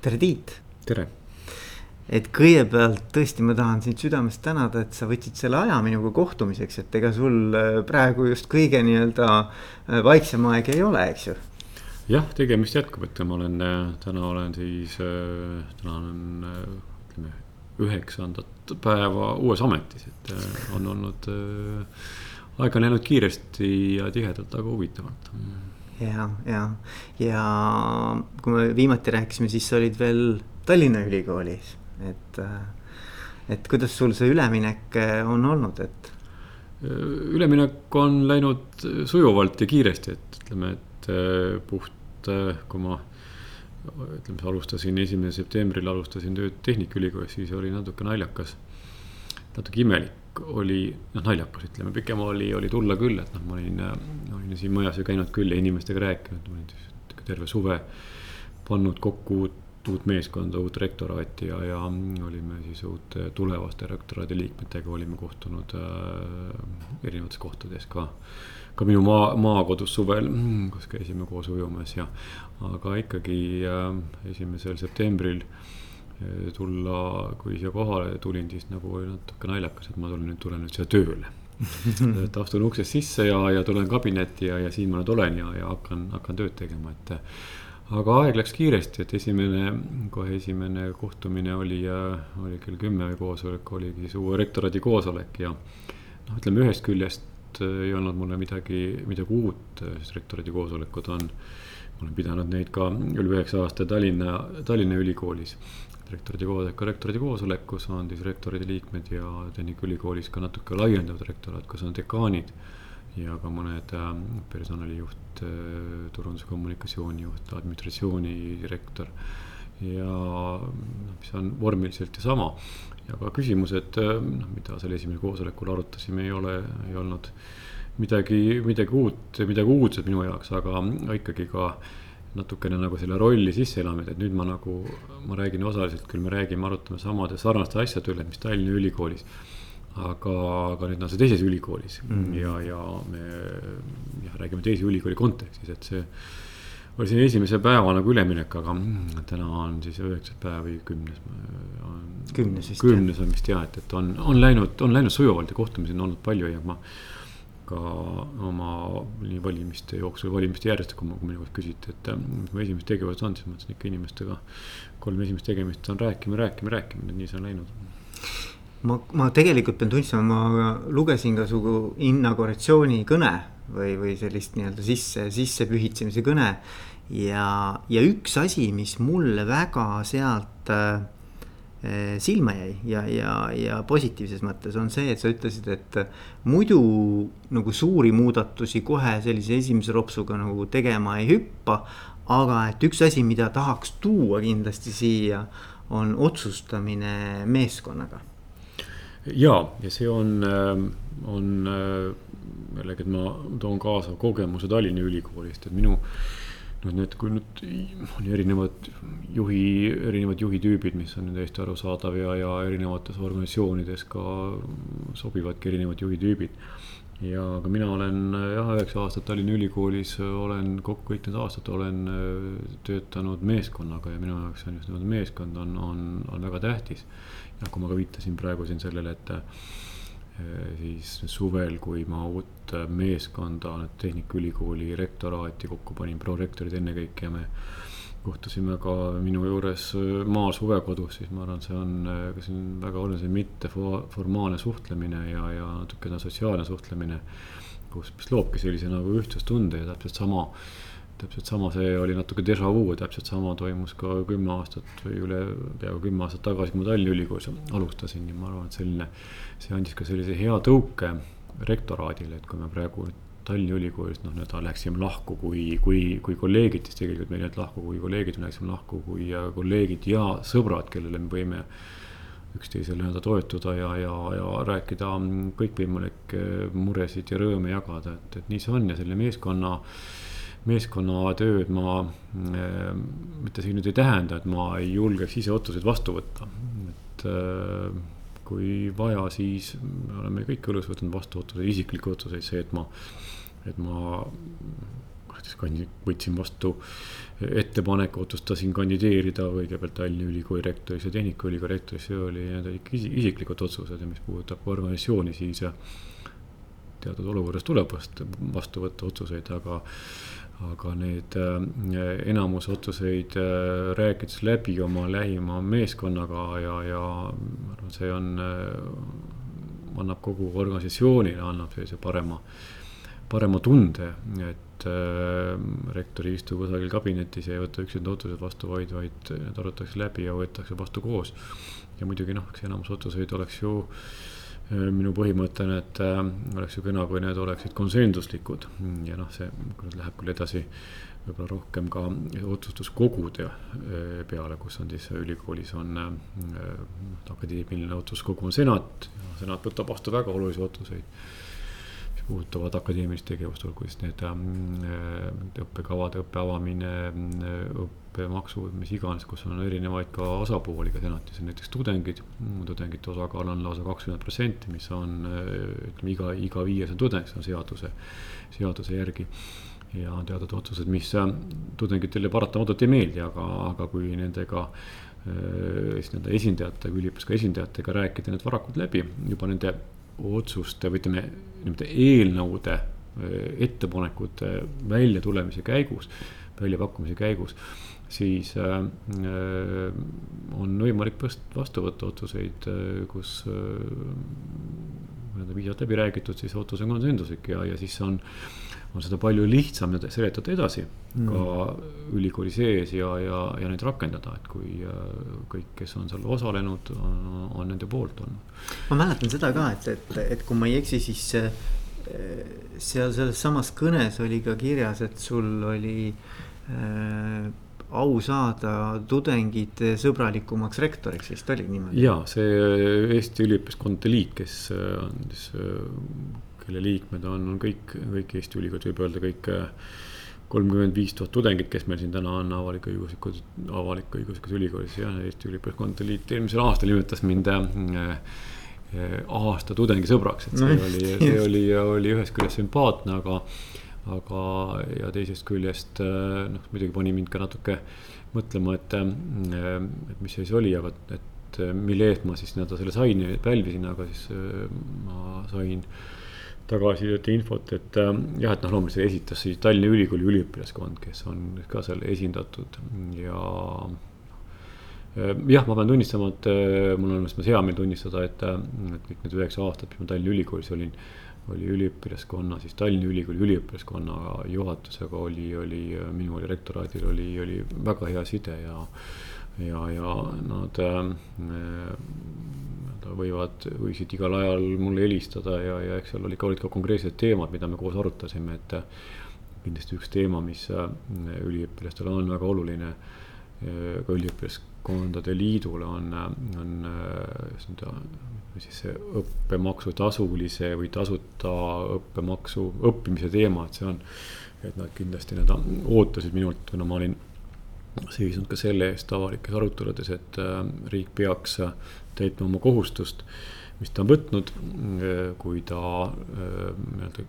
tere, Tiit. tere. et kõigepealt tõesti, ma tahan sind südamest tänada, et sa võtsid selle aja minuga kohtumiseks, et ega sul äh, praegu just kõige nii-öelda äh, vaiksem aeg ei ole, eks ju. jah, tegemist jätkub, et ma olen, äh, täna olen siis, täna olen ütleme üheksandat päeva uues ametis, et on olnud, aeg on läinud kiiresti ja tihedalt, aga huvitavalt ja, ja, ja kui me viimati rääkisime, siis sa olid veel Tallinna Ülikoolis, et, et kuidas sul see üleminek on olnud, et? üleminek on läinud sujuvalt ja kiiresti, et ütleme, et puht, kui ma ütleme, alustasin esimesel septembril alustasin tööd Tehnikaülikoolis, siis oli natuke naljakas, natuke imelik oli noh, naljakas, ütleme, pikem oli, oli tulla küll, et noh, ma olin, olin siin majas ju käinud küll ja inimestega rääkinud, ma olin terve suve pannud kokku uut, uut meeskonda, uut rektoraati ja, ja olime siis uute tulevaste rektoraadi liikmetega olime kohtunud äh, erinevates kohtades ka. ka minu maa, maakodus suvel, kus käisime koos ujumas ja, aga ikkagi äh, esimesel septembril äh, tulla, kui siia kohale tulin, siis nagu oli natuke naljakas, et ma tulen nüüd, tulen nüüd siia tööle et astun uksest sisse ja, ja tulen kabinetti ja, ja siin ma nüüd olen ja, ja hakkan, hakkan tööd tegema, et. aga aeg läks kiiresti, et esimene, kohe esimene kohtumine oli, oli kell kümme koosolek, oligi siis uue rektoraadi koosolek ja. noh, ütleme ühest küljest ei olnud mulle midagi, midagi uut, sest rektoraadi koosolekud on ma olen pidanud neid ka üle üheksa aasta Tallinna, Tallinna Ülikoolis rektorite koosoleku, rektorite koosolekus on siis rektorite liikmed ja Tehnikaülikoolis ka natuke laiendav rektoraat, kus on dekaanid. ja ka mõned äh, personalijuht äh,, turundus- ja kommunikatsioonijuht, administratsioonidirektor. ja noh, mis on vormiliselt ju sama ja ka küsimused, äh, noh, mida seal esimesel koosolekul arutasime, ei ole, ei olnud midagi, midagi uut, midagi uudset minu jaoks, aga ikkagi ka natukene nagu selle rolli sisse elamine, et nüüd ma nagu, ma räägin osaliselt küll, me räägime, arutame samade sarnaste asjade üle, mis Tallinna Ülikoolis. aga, aga nüüd on see teises ülikoolis mm. ja, ja me jah, räägime teise ülikooli kontekstis, et see. oli siin esimese päeva nagu üleminek, aga mm, täna on siis üheksas päev või kümnes. kümnes vist. kümnes on vist jah, et, et on, on läinud, on läinud sujuvalt ja kohtumisi on olnud palju ja ma ka oma nii valimiste jooksul, valimiste järjest, kui ma minult küsiti, et mis mu esimesed tegevused on, siis ma ütlesin ikka inimestega. kolm esimest tegemist on rääkima, rääkima, rääkima, nii see on läinud. ma, ma tegelikult pean tunnistama, ma lugesin ka su inauguratsiooni kõne või, või sellist nii-öelda sisse, sissepühitsemise kõne. ja, ja üks asi, mis mulle väga sealt äh, silma jäi ja, ja, ja positiivses mõttes on see, et sa ütlesid, et muidu nagu suuri muudatusi kohe sellise esimese ropsuga nagu tegema ei hüppa. aga et üks asi, mida tahaks tuua kindlasti siia, on otsustamine meeskonnaga. ja, ja see on, äh, on äh, jällegi, et ma toon kaasa kogemuse Tallinna Ülikoolist, et minu noh, need, kui nüüd on erinevad juhi, erinevad juhitüübid, mis on täiesti arusaadav ja, ja erinevates organisatsioonides ka sobivadki erinevad juhitüübid. ja ka mina olen jah, üheksa aastat Tallinna Ülikoolis olen kokku kõik need aastad olen äh, töötanud meeskonnaga ja minu jaoks on just nimelt meeskond on, on, on väga tähtis. ja kui ma ka viitasin praegu siin sellele, et siis suvel, kui ma uut meeskonda Tehnikaülikooli rektoraati kokku panin, prorektorid ennekõike ja me kohtusime ka minu juures eh, maal suvekodus, siis ma arvan, see on, eh, see on väga oluline mitteformaalne suhtlemine ja, ja natukene sotsiaalne suhtlemine. kus, mis loobki sellise nagu ühtsustunde ja täpselt sama täpselt sama, see oli natuke déjà vu, täpselt sama toimus ka kümme aastat või üle peaaegu kümme aastat tagasi, kui ma Tallinna Ülikoolis alustasin ja ma arvan, et selline. see andis ka sellise hea tõuke rektoraadile, et kui me praegu Tallinna Ülikoolist noh, nii-öelda läksime lahku kui, kui, kui kolleegid, siis tegelikult me ei läinud lahku kui kolleegid, me läksime lahku kui kolleegid ja sõbrad, kellele me võime üksteisele nii-öelda toetuda ja, ja, ja rääkida kõikvõimalikke muresid ja rõõme jagada, et, et nii see on ja selle meeskonna meeskonnatööd ma äh,, mitte see nüüd ei tähenda, et ma ei julgeks ise otsuseid vastu võtta, et äh, kui vaja, siis me oleme kõik õllus võtnud vastu otsuseid, isiklikke otsuseid, see, et ma, et ma siis kandi-, võtsin vastu ettepaneku, otsustasin kandideerida kõigepealt Tallinna Ülikooli rektorisse Tehnikaülikooli rektorisse, oli need olid isiklikud otsused ja mis puudutab organisatsiooni, siis teatud olukorras tuleb vastu, vastu võtta otsuseid, aga aga need äh, enamus otsuseid äh, rääkides läbi oma lähima meeskonnaga ja, ja ma arvan, see on äh,, annab kogu organisatsioonile, annab sellise parema, parema tunde, et äh, rektor ei istu kusagil kabinetis ja ei võta üksinda otsused vastu, vaid, vaid need arutatakse läbi ja võetakse vastu koos. ja muidugi noh, eks enamus otsuseid oleks ju Äh, minu põhimõte on, et äh, oleks ju kena, kui need oleksid konsensuslikud ja noh, see läheb küll edasi võib-olla rohkem ka otsustuskogude äh, peale, kus on siis ülikoolis on akadeemiline otsuskogu on senat. senat võtab vastu väga olulisi otsuseid, puudutavad akadeemilist tegevust, olgu siis need õppekavade õppe avamine, õppemaksud, mis iganes, kus on erinevaid ka osapooli ka senatis näiteks tudengid. tudengite osakaal on lausa kakskümmend protsenti, mis on ütleme iga, iga viies on tudeng, see on seaduse, seaduse järgi. ja on teatud otsused, mis tudengitele paratamatult ei meeldi, aga, aga kui nendega siis nende esindajatega, üliõpilaste esindajatega rääkida need varakult läbi juba nende otsuste või ütleme, niimoodi eelnõude ettepanekute väljatulemise käigus, väljapakkumise käigus siis äh, äh, on võimalik vastu võtta otsuseid, äh, kus on piisavalt läbi räägitud, siis otsus on konsensuslik ja, ja siis on, on seda palju lihtsam seletada edasi mm. ka ülikooli sees ja, ja, ja neid rakendada, et kui kõik, kes on seal osalenud, on, nende poolt olnud. ma mäletan seda ka, et, et, et kui ma ei eksi, siis seal selles samas kõnes oli ka kirjas, et sul oli äh, au saada tudengite sõbralikumaks rektoriks, vist oli niimoodi? ja see Eesti Üliõpilaskondade Liit, kes äh, on siis, äh, kelle liikmed on, on kõik, kõik Eesti ülikoolid, võib öelda kõik äh, kolmkümmend viis tuhat tudengit, kes meil siin täna on avalik-õiguslikud, avalik-õiguslikus ülikoolis ja Eesti Üliõpilaskondade Liit eelmisel aastal nimetas mind äh, aasta tudengisõbraks, et see no, oli, see oli, oli ühest küljest sümpaatne, aga aga, ja teisest küljest äh, noh, muidugi pani mind ka natuke mõtlema, et, äh, et mis see siis oli, aga et äh, mille eest ma siis nii-öelda selle sain, pälvisin, aga siis ma sain tagasisidet ja infot, et jah, et noh, loomulikult esitas siis Tallinna Ülikooli üliõpilaskond, kes on ka seal esindatud ja jah, ma pean tunnistama, et mul on mõttes hea meel tunnistada, et, et kõik need üheksa aastat, mis ma Tallinna Ülikoolis olin oli üliõpilaskonna, siis Tallinna Ülikooli üliõpilaskonna juhatusega oli, oli minu oli rektoraadil oli, oli väga hea side ja, ja, ja nad äh, võivad, võisid igal ajal mulle helistada ja, ja eks seal oli ka, olid ka konkreetsed teemad, mida me koos arutasime, et kindlasti üks teema, mis äh, üliõpilastele on väga oluline, äh, ka üliõpilaskondade liidule on, on nii-öelda siis see õppemaksu tasulise või tasuta õppemaksu õppimise teema, et see on. et nad kindlasti nad ootasid minult, kuna ma olin seisnud ka selle eest avalikes aruteludes, et äh, riik peaks äh, täitma oma kohustust, mis ta on võtnud, äh, kui ta nii-öelda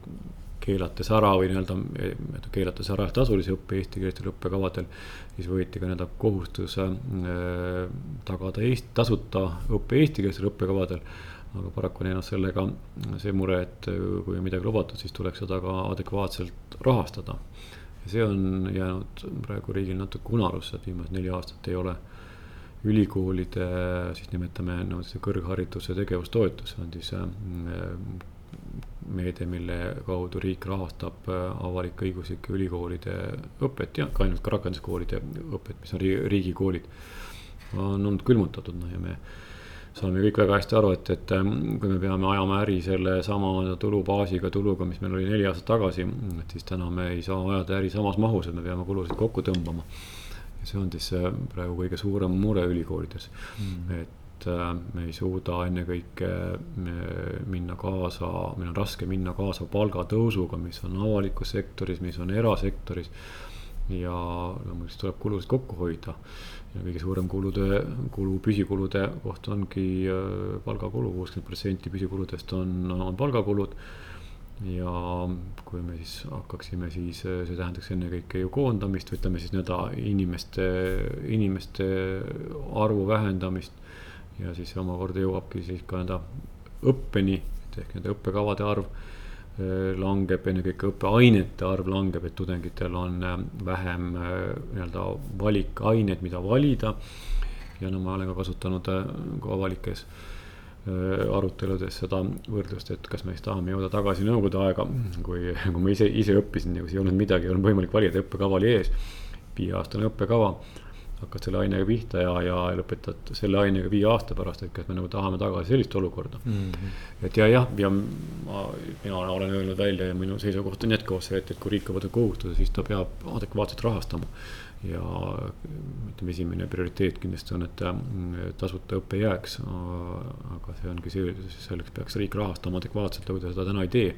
keelates ära või nii-öelda keelates ära tasulise õppe eestikeelstel õppekavadel, siis võeti ka nii-öelda kohustus tagada Eesti, tasuta õppe eestikeelstel õppekavadel. aga paraku on jäänud sellega see mure, et kui on midagi lubatud, siis tuleks seda ka adekvaatselt rahastada. ja see on jäänud praegu riigil natuke unarusse, et viimased neli aastat ei ole ülikoolide, siis nimetame no, kõrghariduse tegevustoetus, on siis äh, meede, mille kaudu riik rahastab äh, avalik-õiguslike ülikoolide õpet ja ka ainult ka rakenduskoolide õpet, mis on riigikoolid. on olnud külmutatud, noh ja me saame kõik väga hästi aru, et, et ähm, kui me peame ajama äri sellesama tulubaasiga, tuluga, mis meil oli neli aastat tagasi, et siis täna me ei saa ajada äri samas mahus, et me peame kulusid kokku tõmbama. ja see on siis äh, praegu kõige suurem mure ülikoolides mm., et äh, me ei suuda ennekõike äh, minna kaasa, meil on raske minna kaasa palgatõusuga, mis on avalikus sektoris, mis on erasektoris. Ja loomulikult tuleb kulusid kokku hoida. Ja kõige suurem kulude, kulu, püsikulude koht ongi äh, palgakulu, kuuskümmend protsenti püsikuludest on, on palgakulud. Ja kui me siis hakkaksime, siis see tähendaks ennekõike ju koondamist, ütleme siis nii-öelda inimeste, inimeste arvu vähendamist. ja siis omakorda jõuabki siis ka nii-öelda õppeni, ehk nende õppekavade arv. äh, langeb, ennekõike õppeainete arv langeb, et tudengitel on äh, vähem äh, nii-öelda valikaineid, mida valida. ja no ma olen ka kasutanud ka avalikes aruteludes seda võrdlust, et kas me siis tahame jõuda tagasi nõukogude aega, kui, kui ma ise, ise õppisin, kus ei olnud midagi, ei olnud võimalik valida, õppekava oli ees. viieaastane õppekava hakkad selle ainega pihta ja, ja lõpetad selle ainega viie aasta pärast, et kas me nagu tahame tagasi sellist olukorda mm. -hmm. et ja jah, ja ma, mina olen öelnud välja ja minu seisukoht on jätkuvalt see, et, et kui riik võtab kohustuse, siis ta peab adekvaatselt rahastama. ja ütleme, esimene prioriteet kindlasti on, et tasuta õpe jääks. aga see ongi see, selleks peaks riik rahastama adekvaatselt, kui ta seda täna ei tee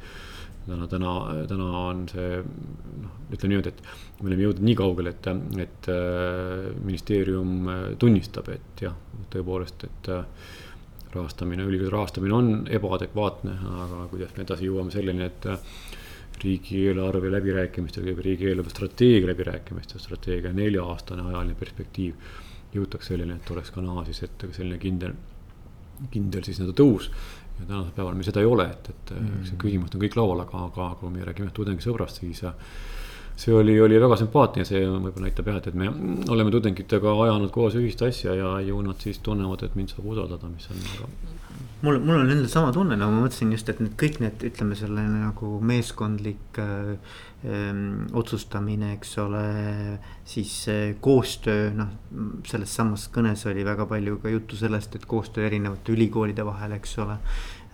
täna, täna, täna on see noh, ütleme niimoodi, et me oleme jõudnud nii kaugele, et, et äh, ministeerium äh, tunnistab, et jah, tõepoolest, et äh, rahastamine, ülikooli rahastamine on ebaadekvaatne, aga kuidas me edasi jõuame selleni, et riigieelarve läbirääkimistel, riigieelarve strateegia läbirääkimistel, strateegia nelja-aastane ajaline perspektiiv. jõutakse selleni, et oleks ka näha siis ette selline kindel, kindel siis nii-öelda tõus ja tänasel päeval meil seda ei ole, et, et mm. see küsimus on kõik laual, aga, aga kui me räägime tudengisõbrast, siis see oli, oli väga sümpaatne see võib-olla näitab jah, et, et me oleme tudengitega ajanud koos ühist asja ja ju nad siis tunnevad, et mind saab usaldada, mis on väga. mul, mul on endal sama tunne, nagu ma mõtlesin just, et need kõik need, ütleme selle nagu meeskondlik äh, Ehm, otsustamine, eks ole, siis koostöö, noh, selles samas kõnes oli väga palju ka juttu sellest, et koostöö erinevate ülikoolide vahel, eks ole.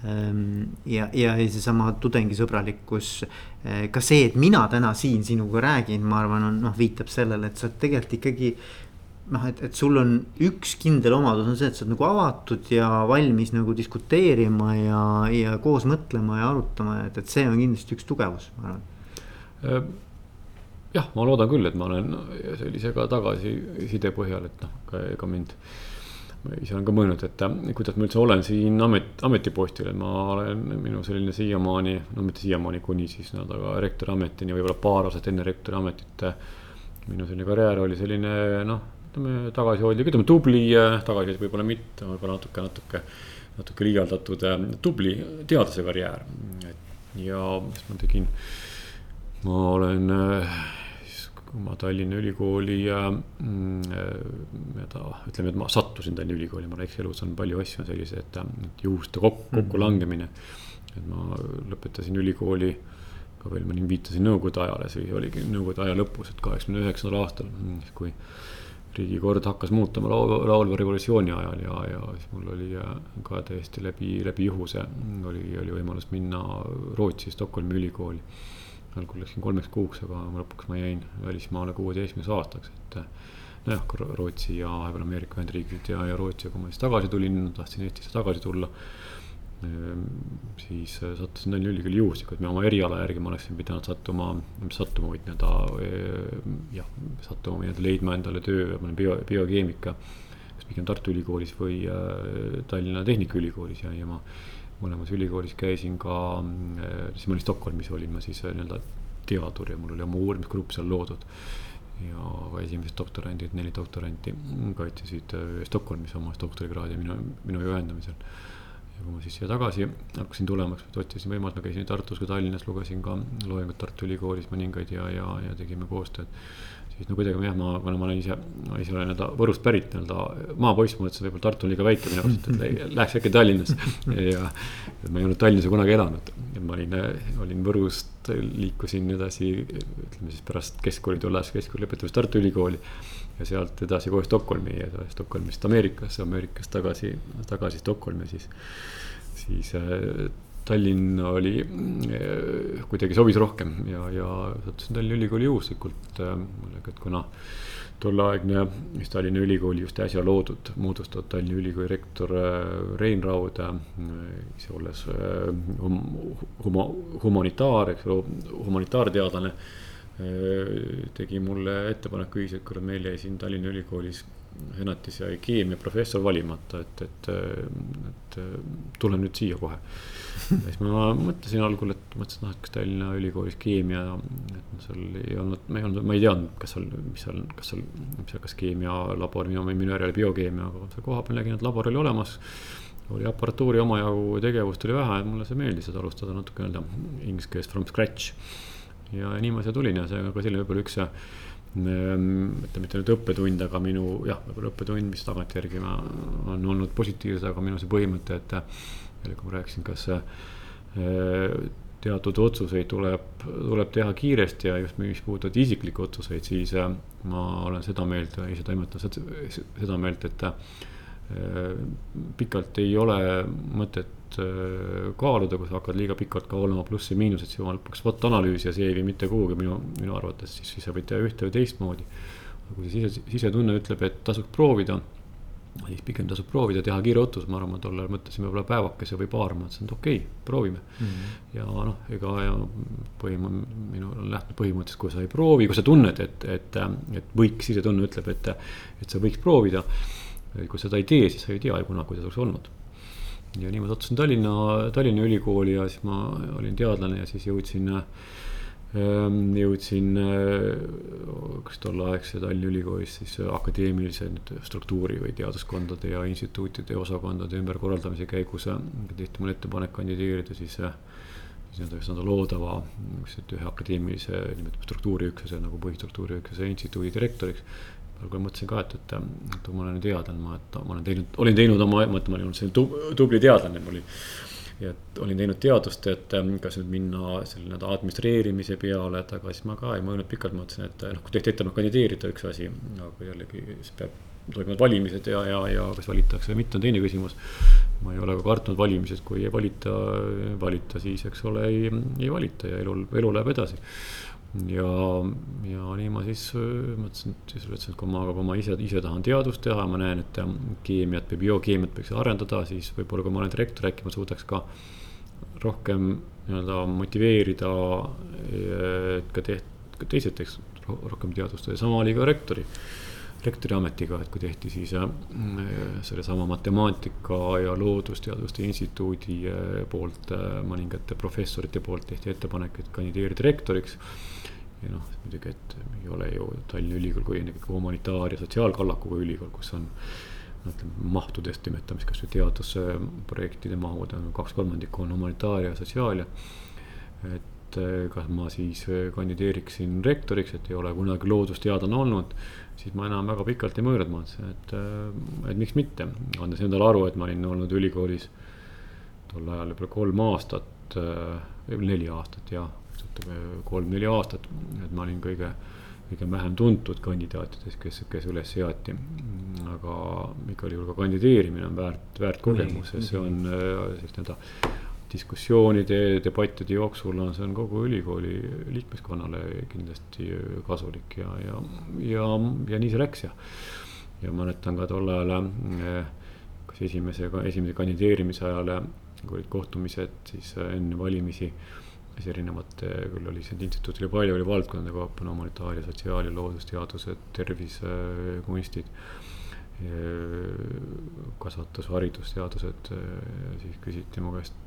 Ehm, ja, ja seesama tudengisõbralikkus, eh, ka see, et mina täna siin sinuga räägin, ma arvan, on noh, viitab sellele, et sa tegelikult ikkagi noh, et, et sul on üks kindel omadus on see, et sa oled nagu avatud ja valmis nagu diskuteerima ja, ja koos mõtlema ja arutama, et, et see on kindlasti üks tugevus, ma arvan Äh, jah, ma loodan küll, et ma olen sellise ka tagasiside põhjal, et noh, ka mind. Ma ise olen ka mõelnud, et kuidas ma üldse olen siin amet, ametipostil, et ma olen, minu selline siiamaani, no mitte siiamaani, kuni siis nii-öelda ka rektori ametini, võib-olla paar aastat enne rektori ametit. minu selline karjäär oli selline noh, ütleme tagasihoidlik, ütleme tubli, tagasihoidlik võib-olla mitte, võib-olla natuke, natuke, natuke liialdatud tubli teadlase karjäär. ja siis ma tegin ma olen kui ma Tallinna Ülikooli mm, nii-öelda ütleme, et ma sattusin Tallinna Ülikooli, ma eks elus on palju asju selliseid, et juhuste kokku, mhm. kokkulangemine. et ma lõpetasin ülikooli ka veel ma nii viitasin nõukogude ajale, see oligi nõukogude aja lõpus, et kaheksakümne üheksandal aastal, kui riigikord hakkas muutuma laul, laulva revolutsiooni ajal ja, ja siis mul oli ka täiesti läbi, läbi juhuse oli, oli võimalus minna Rootsi Stockholmi ülikooli algul läksin kolmeks kuuks, aga lõpuks ma jäin välismaale kuueteistkümneks aastaks, et. nojah, Rootsi ja vahepeal Ameerika Ühendriigid ja, ja Rootsi, kui ma siis tagasi tulin, tahtsin Eestisse tagasi tulla. Ehm, siis sattusin Tallinna Ülikooli juhuslikult, oma eriala järgi ma oleksin pidanud sattuma, sattuma, vaid nii-öelda ehm, jah, sattuma või nii-öelda leidma endale töö, ma olen bio, biokeemika. pigem Tartu Ülikoolis või Tallinna Tehnikaülikoolis ja, ja ma mõlemas ülikoolis käisin ka, äh, siis ma olin Stockholmis, olin ma siis äh, nii-öelda teadur ja mul oli oma uurimisgrupp seal loodud. ja ka esimesed doktorandid, neli doktoranti kaitsesid äh, Stockholmis oma doktorikraadi minu, minu juhendamisel. ja kui ma siis siia tagasi hakkasin tulema, siis otsisin võimalust, ma käisin Tartus ka Tallinnas, lugesin ka loengut Tartu Ülikoolis mõningaid ja, ja, ja tegime koostööd siis no kuidagi jah, ma, kuna ma olen ise, ma ise olen nii-öelda Võrust pärit nii-öelda maapoiss, ma mõtlesin, võib-olla Tartu on liiga väike minu arust, et läheks äkki Tallinnasse. ja ma ei olnud Tallinnas kunagi elanud, ma olin, olin Võrust, liikusin edasi, ütleme siis pärast keskkooli tulles, keskkooli lõpetamist Tartu Ülikooli. ja sealt edasi kohe Stockholmi ja Stockholmist Ameerikasse, Ameerikast tagasi, tagasi Stockholmi siis, siis Tallinn oli, eh, kuidagi sobis rohkem ja, ja sattusin Tallinna Ülikooli juhuslikult muidugi, äh, et kuna tolleaegne just Tallinna Ülikooli just äsja loodud, moodustatud Tallinna Ülikooli rektor äh, Rein Raud, ise olles hum, huma, humanitaar, eks ole, humanitaarteadlane tegi mulle ettepaneku ühiselt, kurat meil jäi siin Tallinna Ülikoolis senatis jäi keemiaprofessor valimata, et, et, et tulen nüüd siia kohe. Ja siis ma mõtlesin algul, et mõtlesin, noh, et kas Tallinna Ülikoolis keemia, et seal ei olnud, ma ei olnud, ma ei teadnud, kas seal, mis seal, kas seal, mis seal, kas keemialabor, minu, minu järel biokeemia, aga seal kohapeal nägin, et labor oli olemas oli aparatuuri omajagu, tegevust oli vähe, mulle see meeldis, et alustada natuke nii-öelda inglise keeles from scratch. ja nii ma siia tulin ja see ka selline võib-olla üks Ehm, ütleme, mitte nüüd õppetund, aga minu jah, võib-olla õppetund, mis tagantjärgi on olnud positiivsed, aga minu see põhimõte, et. Kui ma rääkisin, kas äh, teatud otsuseid tuleb, tuleb teha kiiresti ja just, mis puudutab isiklikke otsuseid, siis äh, ma olen seda meelt, ise toimetan seda meelt, et äh, pikalt ei ole mõtet kaaluda, kui sa hakkad liiga pikalt kaaluma plussi ja miinuseid, siis jumal lõpuks vot analüüs ja see ei vii mitte kuhugi minu, minu arvates, siis, siis sa võid teha ühte või teistmoodi. kui see sise, sisetunne ütleb, et tasuks proovida, siis pigem tasub proovida, teha kiire otsus, ma arvan, tol ajal mõtlesin võib-olla päevakese või paar, ma mõtlesin, et okei okay,, proovime mm. -hmm. ja noh, ega ja põhim-, minu lähtub põhimõttest, kui sa ei proovi, kui sa tunned, et, et, et võiks, sisetunne ütleb, et, et sa võiks proovida. kui seda ei tee, siis sa ei tea ju kunagi, kuidas oleks olnud ja nii ma sattusin Tallinna, Tallinna Ülikooli ja siis ma olin teadlane ja siis jõudsin, ähm, jõudsin, äh, kas tolleaegse Tallinna Ülikoolis siis akadeemilise struktuuri või teaduskondade ja instituutide ja osakondade ümberkorraldamise käigus tehti mulle ettepanek kandideerida siis siis nii-öelda ühesõnaga loodava, ühe akadeemilise nimetame struktuuriüksuse nagu põhistruktuuriüksuse instituudi direktoriks aga mõtlesin ka, et, et, et ma olen teadlane, ma, et ma olen teinud, olin teinud oma, ma ütlen, ma olin selline tubli teadlane, ma olin. Ja et olin teinud teadust, et kas nüüd minna selle nii-öelda administreerimise peale, et aga siis ma ka ei mõelnud pikalt, mõtlesin, et noh, kui tehti ettepanek kandideerida, üks asi, aga jällegi siis peab toimuvad valimised ja, ja, ja kas valitakse või mitte, on teine küsimus. ma ei ole ka kartnud valimised, kui ei valita, valita, siis eks ole, ei, ei valita ja elul, elu läheb edasi ja, ja nii ma siis äh, mõtlesin, et siis ütlesin, et kui ma, kui ma ise, ise tahan teadust teha, ma näen, et keemiat või biokeemiat võiks arendada, siis võib-olla kui ma olen direktor, äkki ma suudaks ka rohkem nii-öelda motiveerida, et ka teht-, ka teised teeks rohkem teadust. Ja sama oli ka rektori, rektori ametiga, et kui tehti siis äh, sellesama matemaatika ja loodusteaduste instituudi äh, poolt äh,, mõningate professorite poolt tehti ettepanek, et kandideerida rektoriks ja noh, muidugi, et ei ole ju Tallinna Ülikool kui ennekõike humanitaar- ja sotsiaalkallakuga ülikool, kus on no ütleme mahtudest nimetame siis kasvõi teadusprojektide mahud on kaks kolmandikku on humanitaar ja sotsiaal ja. et eh, kas ma siis eh, kandideeriksin rektoriks, et ei ole kunagi loodusteadlane olnud. siis ma enam väga pikalt ei mõelnud, ma mõtlesin, et, eh, et miks mitte, andes endale aru, et ma olin olnud ülikoolis tol ajal võib-olla kolm aastat, neli aastat jah ütleme kolm-neli aastat, et ma olin kõige, kõige vähem tuntud kandidaatidest, kes, kes üles seati. aga igal juhul ka kandideerimine on väärt, väärt kogemus, sest see on äh, sellist nii-öelda diskussioonide, debattide jooksul on, see on kogu ülikooli liikmeskonnale kindlasti kasulik ja, ja, ja, ja nii see läks ja. ja mäletan ka tol ajal, äh, kas esimese, esimese kandideerimise ajal, kui olid kohtumised siis enne valimisi siis erinevate, küll oli neid instituute oli palju, oli valdkondade kaupa, no humanitaar ja sotsiaal ja loodusteadused, tervise, kunstid. kasvatus, haridusteadused, siis küsiti mu käest,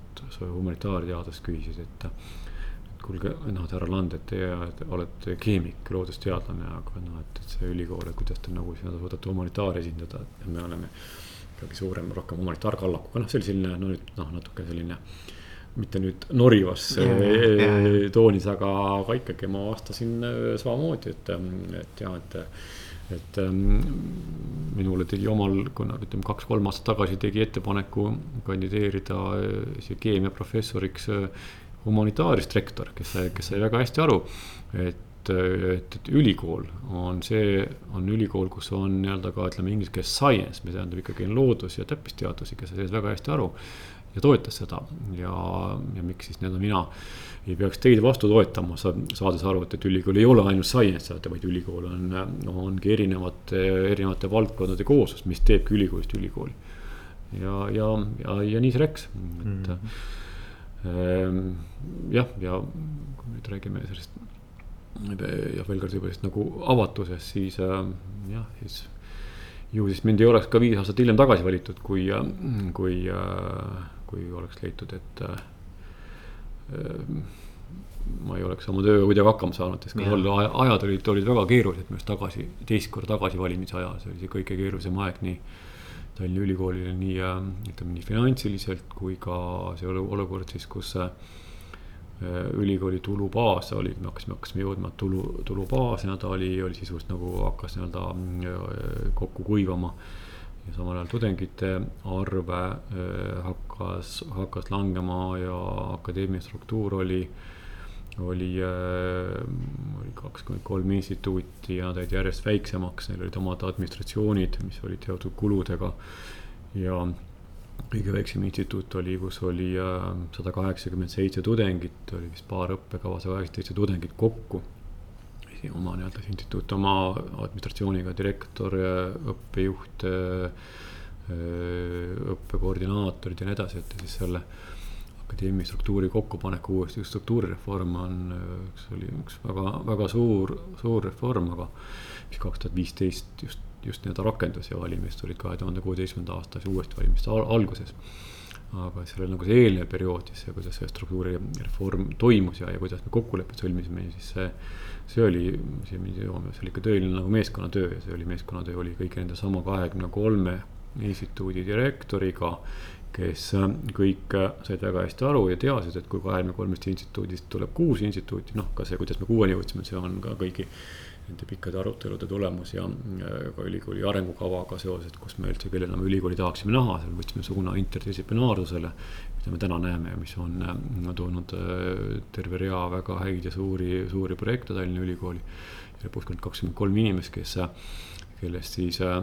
humanitaarteadust küsisid, et kuulge, noh, et härra Land, et teie olete keemik, loodusteadlane, aga noh, et, et see ülikool, et kuidas te nagu sinna suudate humanitaari esindada, et me oleme ikkagi suurem, rohkem humanitaarkallakuga, noh, see oli selline, no nüüd noh, natuke selline äh, mitte nüüd norivas yeah, toonis, aga, aga ikkagi ma vastasin äh, samamoodi, et, ähm, et ja, et. et ähm, minule tegi omal, kuna ütleme kaks-kolm aastat tagasi tegi ettepaneku kandideerida äh, keemiaprofessoriks äh, humanitaarist rektor, kes sai, kes sai väga hästi aru, et et, et ülikool on see, on ülikool, kus on nii-öelda ka ütleme inglise keeles science, mis tähendab ikkagi loodus ja täppisteadusi, kes sai sellest väga hästi aru ja toetas seda ja, ja miks siis nii-öelda mina ei peaks teid vastu toetama, saades aru, et, et ülikool ei ole ainult science, vaid ülikool on, ongi erinevate, erinevate valdkondade kooslus, mis teebki ülikoolist ülikooli. ja, ja, ja, ja nii see läks, et mm -hmm. jah, ja kui nüüd räägime sellest ja veel kord juba sellest nagu avatusest, siis äh, jah, siis ju siis mind ei oleks ka viis aastat hiljem tagasi valitud, kui, kui, kui oleks leitud, et ma ei oleks oma tööga kuidagi hakkama saanud, sest tol ajad olid, olid väga keerulised minu arust tagasi, teist korda tagasi valimise aja, see oli see kõige keerulisem aeg nii. Tallinna Ülikoolile nii ütleme nii finantsiliselt kui ka see olukord siis, kus ülikooli tulubaas oli, me hakkasime, hakkasime jõudma tulu, tulubaasina ta oli, oli sisuliselt nagu hakkas nii-öelda kokku kuivama. ja samal ajal tudengite arv hakkas, hakkas langema ja akadeemia struktuur oli oli, oli kakskümmend kolm instituuti ja nad jäid järjest väiksemaks, neil olid omad administratsioonid, mis olid seotud kuludega. ja kõige väiksem instituut oli, kus oli sada kaheksakümmend seitse tudengit, oli vist paar õppekava, sada kaheksakümmend seitse tudengit kokku. oma nii-öelda instituut oma administratsiooniga, direktor, õppejuht, õppekoordinaatorid ja nii edasi, et siis selle akadeemia struktuuri kokkupaneku uuesti, struktuurireform on üks, oli üks väga, väga suur, suur reform, aga mis kaks tuhat viisteist just, just nii-öelda rakendus ja valimised olid kahe tuhande kuueteistkümnenda aasta uuesti valimiste al alguses. aga sellel nagu see eelnev periood siis, kuidas see struktuurireform toimus ja, ja kuidas me kokkulepped sõlmisime, siis see. see oli, see, see oli ikka tõeline nagu meeskonnatöö ja see oli meeskonnatöö oli kõigi nende sama kahekümne kolme instituudi direktoriga kes äh, kõik äh, said väga hästi aru ja teadsid, et kui kahekümne kolmest instituudist tuleb kuus instituuti, noh, ka see, kuidas me kuueni jõudsime, see on ka kõigi nende pikkade arutelude tulemus ja äh, ka ülikooli arengukavaga seoses, kus me üldse, kellena me ülikooli tahaksime näha, seal võtsime suuna interdistsiplinaarsusele. mida me täna näeme ja mis on toonud terve rea väga häid ja suuri, suuri projekte Tallinna Ülikooli. lõpuks kakskümmend kolm inimest, kes kellest siis, äh,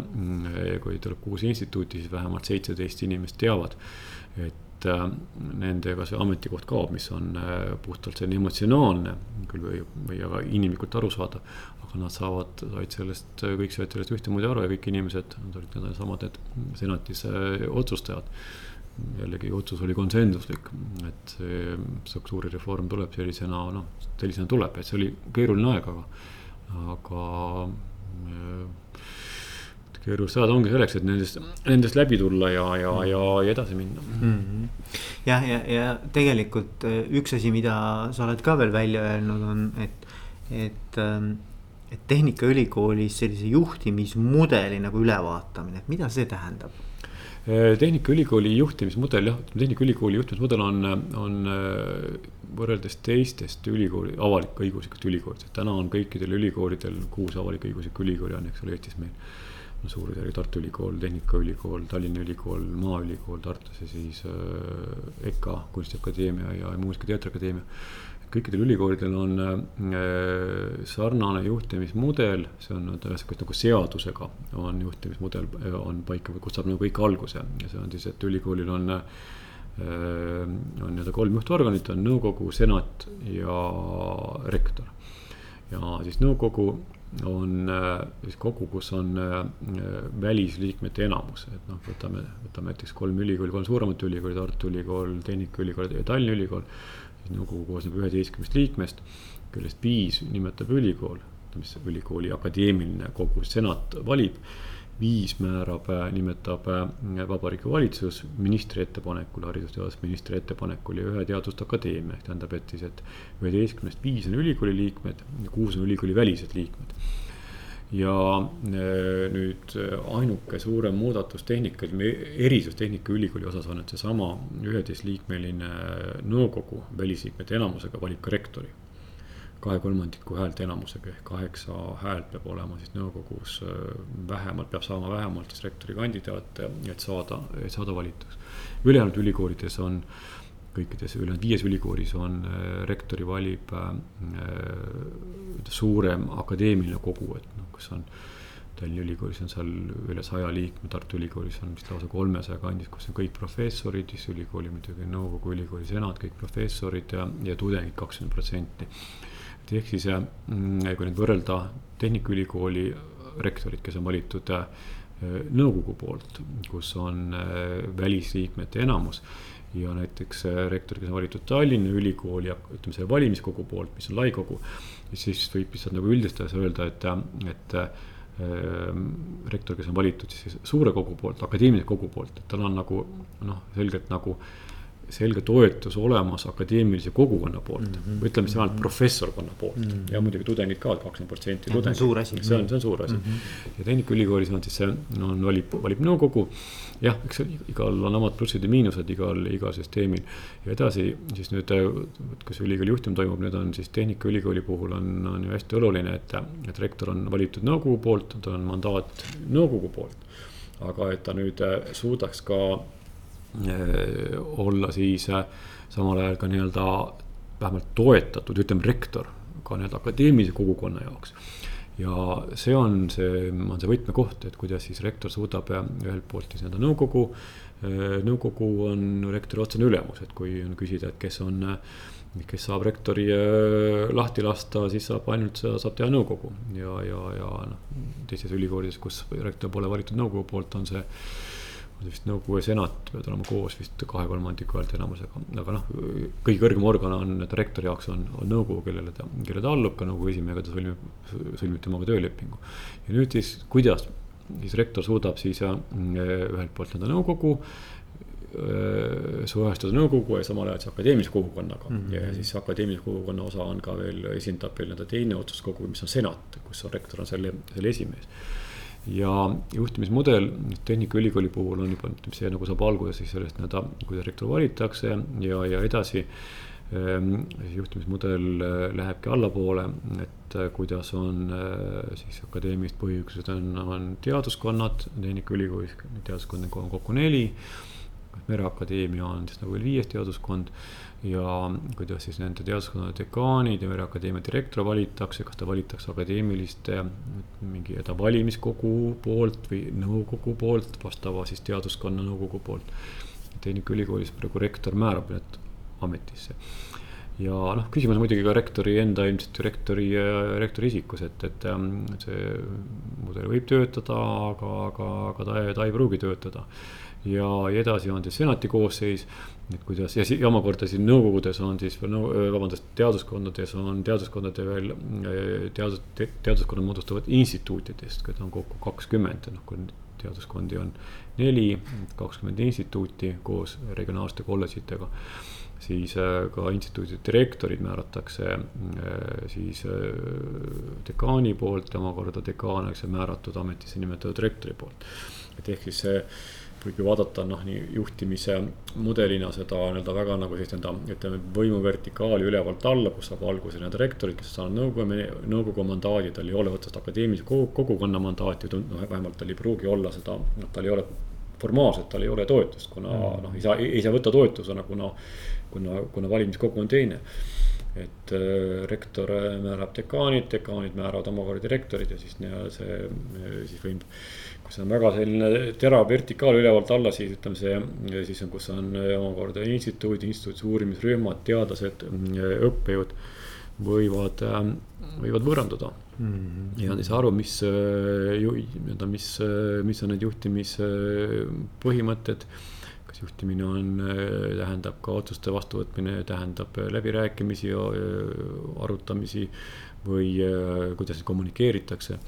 kui tuleb kuus instituuti, siis vähemalt seitseteist inimest teavad, et äh, nendega see ametikoht kaob, mis on äh, puhtalt selline emotsionaalne küll või, või aga inimlikult arusaadav. aga nad saavad, said sellest, kõik said sellest ühtemoodi aru ja kõik inimesed, nad olid needsamad need senatis otsustajad. jällegi otsus oli konsensuslik, et see struktuurireform tuleb sellisena, noh, sellisena tuleb, et see oli keeruline aeg, aga, aga keerulist ajad ongi selleks, et nendest, nendest läbi tulla ja, ja, ja, ja edasi minna mm. -hmm. jah, ja, ja, ja tegelikult äh, üks asi, mida sa oled ka veel välja öelnud, on, et, et, ähm, et Tehnikaülikoolis sellise juhtimismudeli nagu ülevaatamine, et mida see tähendab? Äh, tehnikaülikooli juhtimismudel jah, Tehnikaülikooli juhtimismudel on, on äh, võrreldes teistest ülikooli, avalik-õiguslikest ülikoolidest, täna on kõikidel ülikoolidel kuus avalik-õiguslikku ülikooli on, eks ole, Eestis meil no suurusjärgi Tartu Ülikool, Tehnikaülikool, Tallinna Ülikool, Maaülikool Tartus ja siis äh, EKA, Kunstiakadeemia ja Muusika- ja Teatriakadeemia. Kõikidel ülikoolidel on äh, sarnane juhtimismudel, see on ühesõnaga nagu seadusega on juhtimismudel äh, on paika, kust saab nagu kõik alguse ja see on siis, et ülikoolil on äh, on nii-öelda kolm juhtorganit, on nõukogu, senat ja rektor. ja siis nõukogu on äh, siis kogu, kus on äh, välisliikmete enamus, et noh, võtame, võtame näiteks kolm ülikooli, kolm suuremat ülikooli, Tartu Ülikool, Tehnikaülikool ja Tallinna Ülikool. Nõukogu koosneb üheteistkümnest liikmest, kellest viis nimetab ülikool, mis ülikooli akadeemiline kogu, senat valib viis määrab, nimetab äh, Vabariigi Valitsus ministri ettepanekul, haridus-teadusministri ettepanekul ja ühe teaduste akadeemia, ehk tähendab, et siis, et üheteistkümnest viis on ülikooli liikmed ja kuus on ülikooli välised liikmed. Ja äh, nüüd ainuke suurem muudatus tehnika, erisus Tehnikaülikooli osas on, et seesama üheteistliikmeline nõukogu välisliikmete enamusega valib ka rektori kahe kolmandiku häälte enamusega ehk kaheksa häält peab olema siis nõukogus vähemalt, peab saama vähemalt siis rektori kandidaate, et saada, saada valituks. ülejäänud ülikoolides on, kõikides ülejäänud viies ülikoolis on rektori valib äh, suurem akadeemiline kogu, et noh, kas on. Tallinna Ülikoolis on seal üle saja liikme, Tartu Ülikoolis on vist lausa kolmesaja kandis, kus on kõik professorid, siis ülikooli muidugi nõukogu, ülikooli senat, kõik professorid ja, ja tudengid kakskümmend protsenti et ehk siis mm, kui nüüd võrrelda Tehnikaülikooli rektorit, kes on valitud äh, nõukogu poolt, kus on äh, välisliikmete enamus. Ja näiteks äh, rektor, kes on valitud Tallinna Ülikooli ütleme selle valimiskogu poolt, mis on lai kogu. siis võib lihtsalt nagu üldistades öelda, et, et rektor, kes on valitud siis suure kogu poolt, akadeemilise kogu poolt, et tal on nagu noh, selgelt nagu selge toetus olemas akadeemilise kogukonna poolt mm. -hmm. ütleme siis vähemalt professorkonna poolt mm -hmm. ja muidugi tudengid ka, kakskümmend protsenti suur asi. see on, see on suur asi mm. -hmm. ja Tehnikaülikoolis on siis see, on, valib, valib nõukogu. jah, eks igal on omad plussid ja miinused igal, igal süsteemil. ja edasi siis nüüd, kus ülikooli juhtimine toimub, nüüd on siis Tehnikaülikooli puhul on, on ju hästi oluline, et, et rektor on valitud nõukogu poolt, tal on mandaat nõukogu poolt. aga et ta nüüd suudaks ka olla siis äh, samal ajal ka nii-öelda vähemalt toetatud, ütleme rektor ka nii-öelda akadeemilise kogukonna jaoks. ja see on see, on see võtmekoht, et kuidas siis rektor suudab äh, ühelt poolt siis nii-öelda nõukogu. nõukogu on rektori otsene ülemus, et kui on küsida, et kes on, kes saab rektori lahti lasta, siis saab ainult, saab teha nõukogu ja, ja, ja noh, teistes ülikoolides, kus rektor pole valitud nõukogu poolt, on see vist nõukogu ja senat peavad olema koos vist kahe kolmandiku häälteenamusega, aga noh, kõige kõrgem organ on, rektori jaoks on, on nõukogu, kellele ta, kellele ta allub, ka nõukogu esimehega ta sõlmib, sõlmib temaga töölepingu. ja nüüd siis, kuidas siis rektor suudab siis ja, ühelt poolt nii-öelda nõukogu suhestuda nõukogu ja samal ajal siis akadeemilise kogukonnaga mm. -hmm. ja siis akadeemilise kogukonna osa on ka veel, esindab veel nii-öelda teine otsuskogu, mis on senat, kus on rektor on selle, selle esimees ja juhtimismudel Tehnikaülikooli puhul on juba, ütleme see nagu saab alguse siis sellest nii-öelda, kuidas rektor valitakse ja, ja edasi. Ehm, juhtimismudel äh, lähebki allapoole, et äh, kuidas on äh, siis akadeemilised põhiüksused on, on teaduskonnad, Tehnikaülikoolis teaduskonda on kokku neli. Mereakadeemia on siis nagu viies teaduskond ja kuidas siis nende teaduskonna dekaanid ja Mereakadeemia direktor valitakse, kas ta valitakse akadeemiliste mingi ta valimiskogu poolt või nõukogu poolt, vastava siis teaduskonna nõukogu poolt. Tehnikaülikoolis praegu rektor määrab need ametisse. ja noh, küsimus muidugi ka rektori enda ilmselt rektori, rektori isikus, et, et ähm, see mudel võib töötada, aga, aga, aga ta, ta ei pruugi töötada ja edasi on siis senati koosseis. et kuidas ja, ja omakorda siin nõukogudes on siis veel no,, vabandust, teaduskondades on teaduskondade veel teadus te,, teaduskonnad moodustavad instituutidest, keda on kokku kakskümmend, noh kui teaduskondi on neli, kakskümmend instituuti koos regionaalsete kolledžitega siis ka instituudi direktorid määratakse siis dekaani poolt ja omakorda dekaan, eks see määratud ametisse nimetatud rektori poolt. et ehk siis see võib ju vaadata noh, nii juhtimise mudelina seda nii-öelda väga nagu sellist nii-öelda ütleme võimuvertikaali ülevalt alla, kus saab alguse nii-öelda rektorid, kes on saanud nõukogu, nõukogu mandaadi, tal ei ole otsest akadeemilise kogukonna mandaati, noh vähemalt tal ei pruugi olla seda, noh tal ei ole formaalselt tal ei ole toetust, kuna mm. noh, ei saa, ei saa võtta toetusena, kuna, kuna, kuna valimiskogu on teine et äh, rektor määrab dekaanid, dekaanid määravad omakorda direktorid ja siis nii-öelda see, siis võib kui see on väga selline terav vertikaal ülevalt alla, siis ütleme see, siis on, kus on omakorda instituudid, instituudis uurimisrühmad, teadlased, õppejõud võivad, võivad võõranduda mm. -hmm. ja siis aru, mis, nii-öelda, mis, mis on need juhtimispõhimõtted. kas juhtimine on, tähendab ka otsuste vastuvõtmine, tähendab läbirääkimisi, arutamisi või kuidas kommunikeeritakse.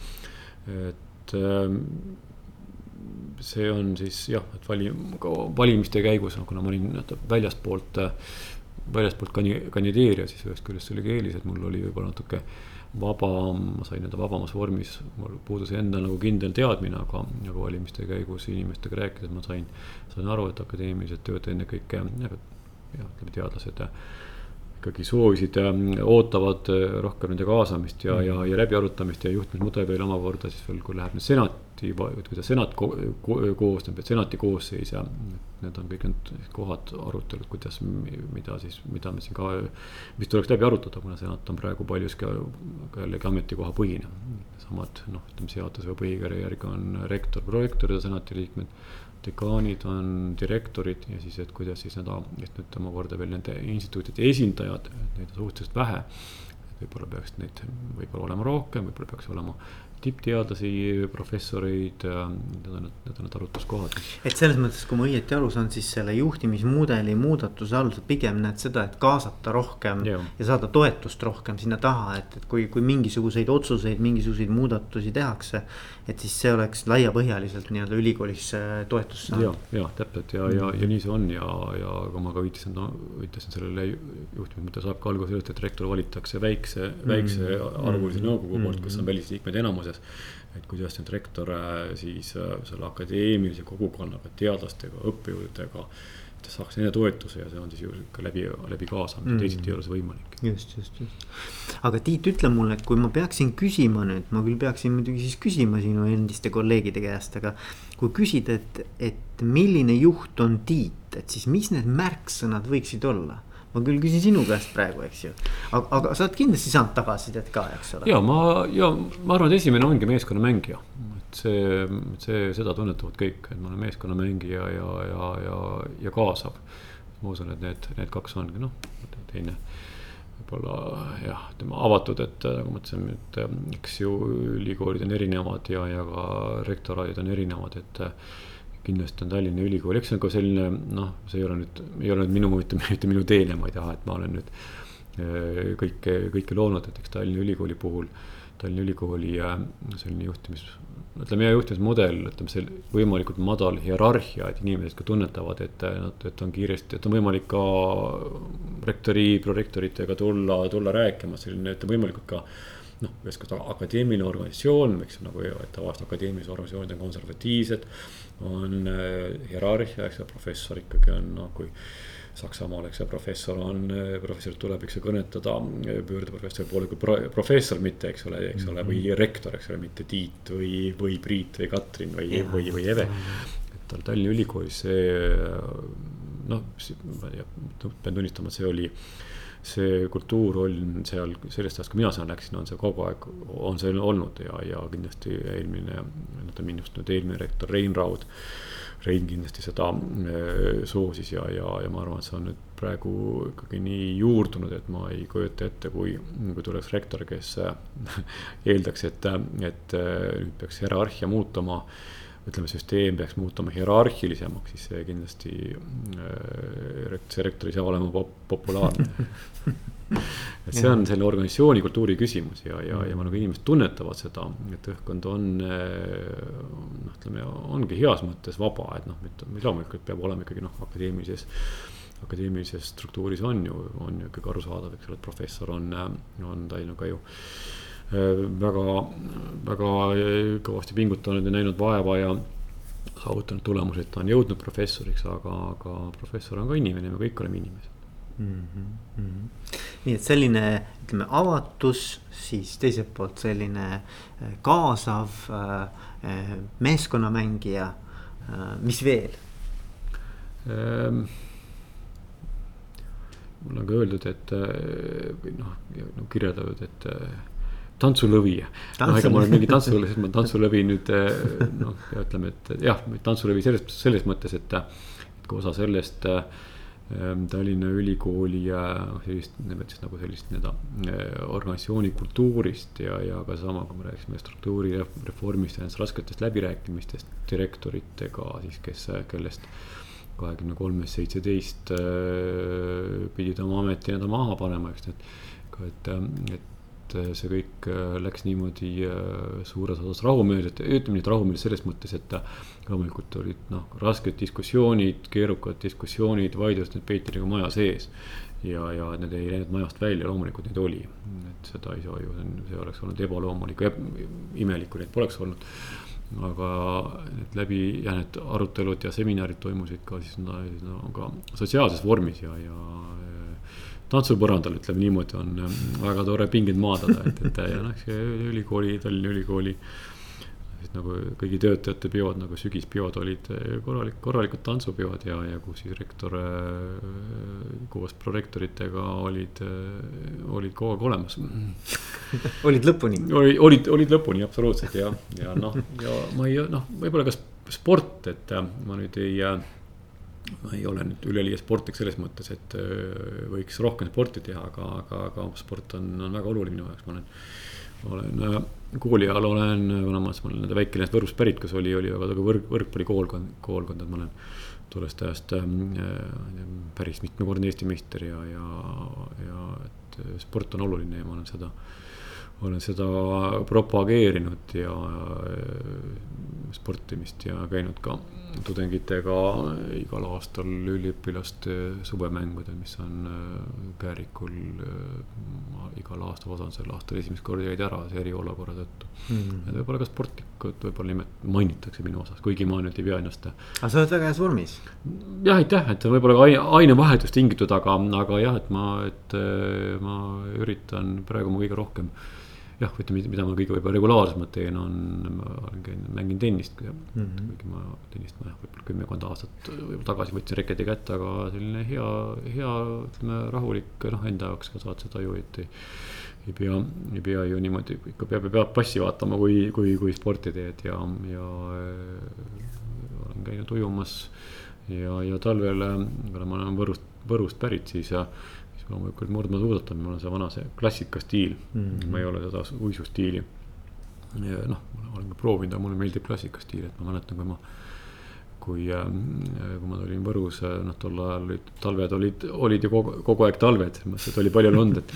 et see on siis jah, et vali-, valimiste käigus, noh, kuna ma olin väljastpoolt, väljastpoolt kandideerija, siis ühest küljest oli ka eelis, et mul oli võib-olla natuke vabam, ma sain nii-öelda vabamas vormis, mul puudus enda nagu kindel teadmine, aga nagu valimiste käigus inimestega rääkides ma sain, sain aru, et akadeemilised tööd ennekõike jah, ütleme teadlased ikkagi soovisid, ootavad rohkem nende kaasamist ja mm., ja, ja läbiarutamist ja juhtimismudel veel omakorda siis veel, kui läheb nüüd senati, kuidas senat ko, ko, koosneb, et senati koosseis ja. Need on kõik need kohad, arutelud, kuidas, mida siis, mida me siin ka, mis tuleks läbi arutada, kuna senat on praegu paljuski jällegi ametikohapõhine. samad noh, ütleme seaduse või põhikirja järgi on rektor, prorektor ja senati liikmed dekaanid on direktorid ja siis, et kuidas siis seda, et nüüd omakorda veel nende instituutide esindajad, neid on suhteliselt vähe. võib-olla peaks neid võib-olla olema rohkem, võib-olla peaks olema tippteadlasi, professoreid, need on, need on need arutluskohad. et selles mõttes, kui ma õieti aru saan, siis selle juhtimismudeli muudatuse all sa pigem näed seda, et kaasata rohkem ja, ja saada toetust rohkem sinna taha, et, et kui, kui mingisuguseid otsuseid, mingisuguseid muudatusi tehakse. et siis see oleks laiapõhjaliselt nii-öelda ülikoolis toetust saanud. ja, ja täpselt ja mm, ja, ja nii see on ja, ja kui ma ka viitasin no,, viitasin sellele juhtimismõte saab ka alguse sellest, et rektor valitakse väikse mm, väikse arvulise nõukogu poolt, kus on välisliikmed enamuses et kuidas nüüd rektor äh, siis äh, selle akadeemilise kogukonnaga, teadlastega, õppejõududega. et ta saaks nende toetuse ja see on siis ju ka läbi, läbi kaasamise mm., teisiti ei ole see võimalik. just, just, just. aga Tiit, ütle mulle, et kui ma peaksin küsima nüüd, ma küll peaksin muidugi siis küsima sinu endiste kolleegide käest, aga. kui küsida, et, et milline juht on Tiit, et siis mis need märksõnad võiksid olla ma küll küsin sinu käest praegu, eks ju. aga, aga sa oled kindlasti saanud tagasisidet ka, eks ole. ja ma, ja ma arvan, et esimene ongi meeskonnamängija. et see, see, seda tunnetavad kõik, et ma olen meeskonnamängija ja, ja, ja, ja kaasav. ma usun, et need, need kaks ongi noh, teine võib-olla jah, ütleme avatud, et nagu ma ütlesin, et eks ju ülikoolid on erinevad ja, ja ka rektoraadid on erinevad, et kindlasti on Tallinna Ülikool, eks see on ka selline noh, see ei ole nüüd, ei ole nüüd minu, mitte, mitte minu teene, ma ei taha, et ma olen nüüd äh, kõike, kõike loonud, et eks Tallinna Ülikooli puhul, Tallinna Ülikooli selline juhtimis, ütleme hea juhtimismudel, ütleme see võimalikult madal hierarhia, et inimesed ka tunnetavad, et nad, et on kiiresti, et on võimalik ka rektori, prorektoritega tulla, tulla rääkima, selline, et võimalikult ka noh, ühest küljest akadeemiline organisatsioon, eks nagu tavaliselt akadeemilised organisatsioonid on konservatiivsed on äh, hierarhia, eks ju, professor ikkagi on noh, kui Saksamaal, eks ju, professor on, äh, professor tuleb, eks ju, kõnetada, äh, pöörduda professori poole kui pro, professor, mitte, eks ole, eks ole, või mhm. rektor, eks ole, mitte Tiit või, või Priit või Katrin või, või, või Eve. et tal Tallinna Ülikoolis see noh, pean tunnistama, et see oli see kultuur on seal sellest ajast, kui mina sinna läksin, on see kogu aeg, on see olnud ja, ja kindlasti eelmine, ütleme minust nüüd eelmine rektor Rein Raud. Rein kindlasti seda äh, soosis ja, ja, ja ma arvan, et see on nüüd praegu ikkagi nii juurdunud, et ma ei kujuta ette, kui, kui tuleks rektor, kes äh, eeldaks, et, et äh, nüüd peaks hierarhia muutuma ütleme, süsteem peaks muutuma hierarhilisemaks, siis see kindlasti äh,, see rektor ei saa olema pop populaarne. Et see on selle organisatsiooni kultuuri küsimus ja, ja, ja ma nagu inimesed tunnetavad seda, et õhkkond on äh, noh, ütleme ongi heas mõttes vaba, et noh, loomulikult peab olema ikkagi noh, akadeemilises akadeemilises struktuuris on ju, on ju ikkagi arusaadav, eks ole, et professor on, on Tallinna ka ju Äh, väga, väga kõvasti pingutanud ja näinud vaeva ja saavutanud tulemusi, et ta on jõudnud professoriks, aga, aga professor on ka inimene, me kõik oleme inimesed mm. -hmm. nii et selline, ütleme avatus, siis teiselt poolt selline äh, kaasav äh, meeskonnamängija, mis veel ähm,? mul on ka öeldud, et või noh, kirjeldatud, et tantsulõvi. noh, ega ma olen mingi tantsulõvi, sest ma tantsulõvi nüüd eh, noh, ütleme, et jah, tantsulõvi selles, selles mõttes, et. et kui osa sellest äh, Tallinna Ülikooli noh, sellist, nimetaks nagu sellist nii-öelda eh, organisatsiooni kultuurist ja, ja ka sama, kui me rääkisime struktuurireformist ja nendest rasketest läbirääkimistest direktoritega siis, kes, kellest kahekümne kolmest seitseteist pidid oma ameti nii-öelda maha panema, eks, et. et, et et äh, see kõik äh, läks niimoodi äh, suures osas rahumeelselt, ütleme et rahumeelselt selles mõttes, et loomulikult olid noh, rasked diskussioonid, keerukad diskussioonid, vaidlused, need peeti nagu maja sees. ja, ja need ei läinud majast välja, loomulikult neid oli, et seda ei saa ju, see oleks olnud ebaloomulik ja imelik, kui neid poleks olnud aga need läbi ja need arutelud ja seminarid toimusid ka siis no, no ka sotsiaalses vormis ja, ja tantsupõrandal, ütleme niimoodi, on ähm, väga tore pingeid maadada, et, et ja noh, ülikooli, Tallinna Ülikooli. siis nagu kõigi töötajate peod nagu sügispeod olid äh, korralik, korralikud tantsupeod ja, ja kus siis rektor äh, koos prorektoritega olid, äh, olid kogu aeg olemas olid lõpuni? oli, olid, olid lõpuni absoluutselt ja, ja noh, ja ma ei noh, võib-olla ka sport, et ma nüüd ei ma ei ole nüüd üleliia sportlik selles mõttes, et äh, võiks rohkem sporti teha, aga, aga, aga sport on, on väga oluline minu jaoks, ma olen. olen äh, kooli ajal olen, kuna ma, ma olen väike linnast Võrust pärit, kus oli, oli väga tugev võrk, võrkpallikoolkond, koolkond, et ma olen tollest ajast äh, päris mitmekordne Eesti meister ja, ja, ja et sport on oluline ja ma olen seda olen seda propageerinud ja sportimist ja käinud ka tudengitega igal aastal üliõpilaste suvemängudel, mis on Käärikul igal aastal, osa on sel aastal esimest korda jäid ära eriolukorra tõttu mm.. et võib-olla ka sportlikud võib-olla nimet-, mainitakse minu osas, kuigi ma nüüd ei pea ennast. aga sa oled väga heas vormis. jah, aitäh, et võib-olla ka aine, ainevahetus tingitud, aga, aga jah, et ma, et ma üritan praegu ma kõige rohkem jah, ütleme, mida ma kõige võib-olla regulaarsemalt teen, on, ma olen käinud, mängin tennist mm. -hmm. kuigi ma tennist ma jah, võib-olla kümmekond aastat tagasi võtsin reketi kätte, aga selline hea, hea, ütleme rahulik, noh, enda jaoks ka saad seda ju, et ei. ei pea, ei pea ju niimoodi, ikka peab, peab passi vaatama, kui, kui, kui sporti teed ja, ja olen käinud ujumas. ja, ja talvel, kuna ma olen Võrust, Võrust pärit, siis loomulikult murdmaasuusatamine, mul on see vana see klassikastiil mm, -hmm. ma ei ole seda uisustiili. noh, olen ka proovinud, aga mulle meeldib klassikastiil, et ma mäletan, kui ma kui, äh, kui ma tulin Võrus, äh, noh, tol ajal olid talved olid, olid ju kogu, kogu aeg talved, selles mõttes, et oli palju lund, et.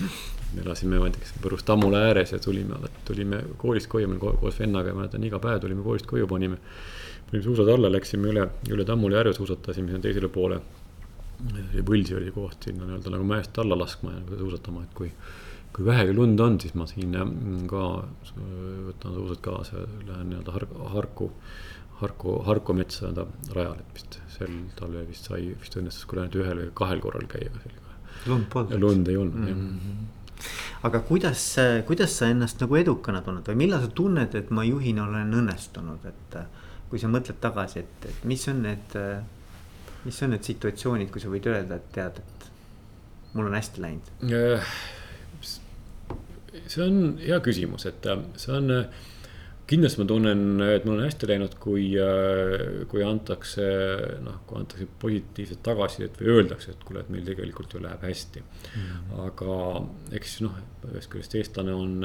me elasime, ma ei tea, kas Võrus Tammula ääres ja tulime, tulime koolist koju, me koos vennaga ja mäletan, iga päev tulime koolist koju, panime. panime suusad alla, läksime üle, üle Tammula järve suusatasime sinna teisele poole võlsi oli koht sinna nii-öelda nagu mäest alla laskma ja nagu suusatama, et kui. kui vähegi lund on, siis ma siin ka võtan suusad kaasa ja lähen nii-öelda har, Harku. Harku, Harku metsa enda rajale, et vist sel talvel vist sai, vist õnnestus küll ainult ühel või kahel korral käia lund polnud. lund ei olnud mm, -hmm aga kuidas, kuidas sa ennast nagu edukana tunned või millal sa tunned, et ma juhina olen õnnestunud, et kui sa mõtled tagasi, et, et mis on need mis on need situatsioonid, kui sa võid öelda, et tead, et mul on hästi läinud? Äh, see on hea küsimus, et äh, see on, äh, kindlasti ma tunnen, et mul on hästi läinud, kui, kui antakse, noh, kui antakse positiivset tagasisidet või öeldakse, et kuule, et meil tegelikult ju läheb hästi mm. -hmm. aga eks noh, ühest küljest eestlane on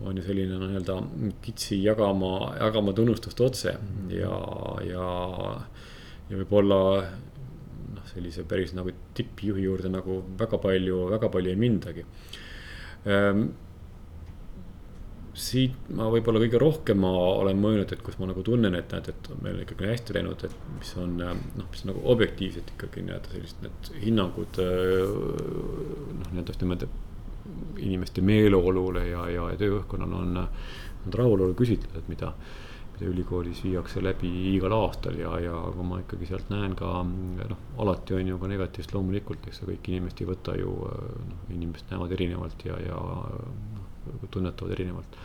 on ju selline nii-öelda kitsi jagama, jagama tunnustust otse mm ja, ja ja võib-olla noh, sellise päris nagu tippjuhi juurde nagu väga palju, väga palju ei mindagi ehm,. siit ma võib-olla kõige rohkem ma olen mõelnud, et kus ma nagu tunnen, et näed, et meil on ikkagi hästi läinud, et mis on noh, mis on nagu objektiivselt ikkagi nii-öelda sellised need hinnangud. noh, nii-öelda just nimelt inimeste meeleolule ja, ja tööõhkkonnale on, on rahulolu küsitlused, mida mida ülikoolis viiakse läbi igal aastal ja, ja kui ma ikkagi sealt näen ka noh, alati on ju ka negatiivset loomulikult, eks ju, kõik inimesed ei võta ju noh, inimesed näevad erinevalt ja, ja noh, tunnetavad erinevalt.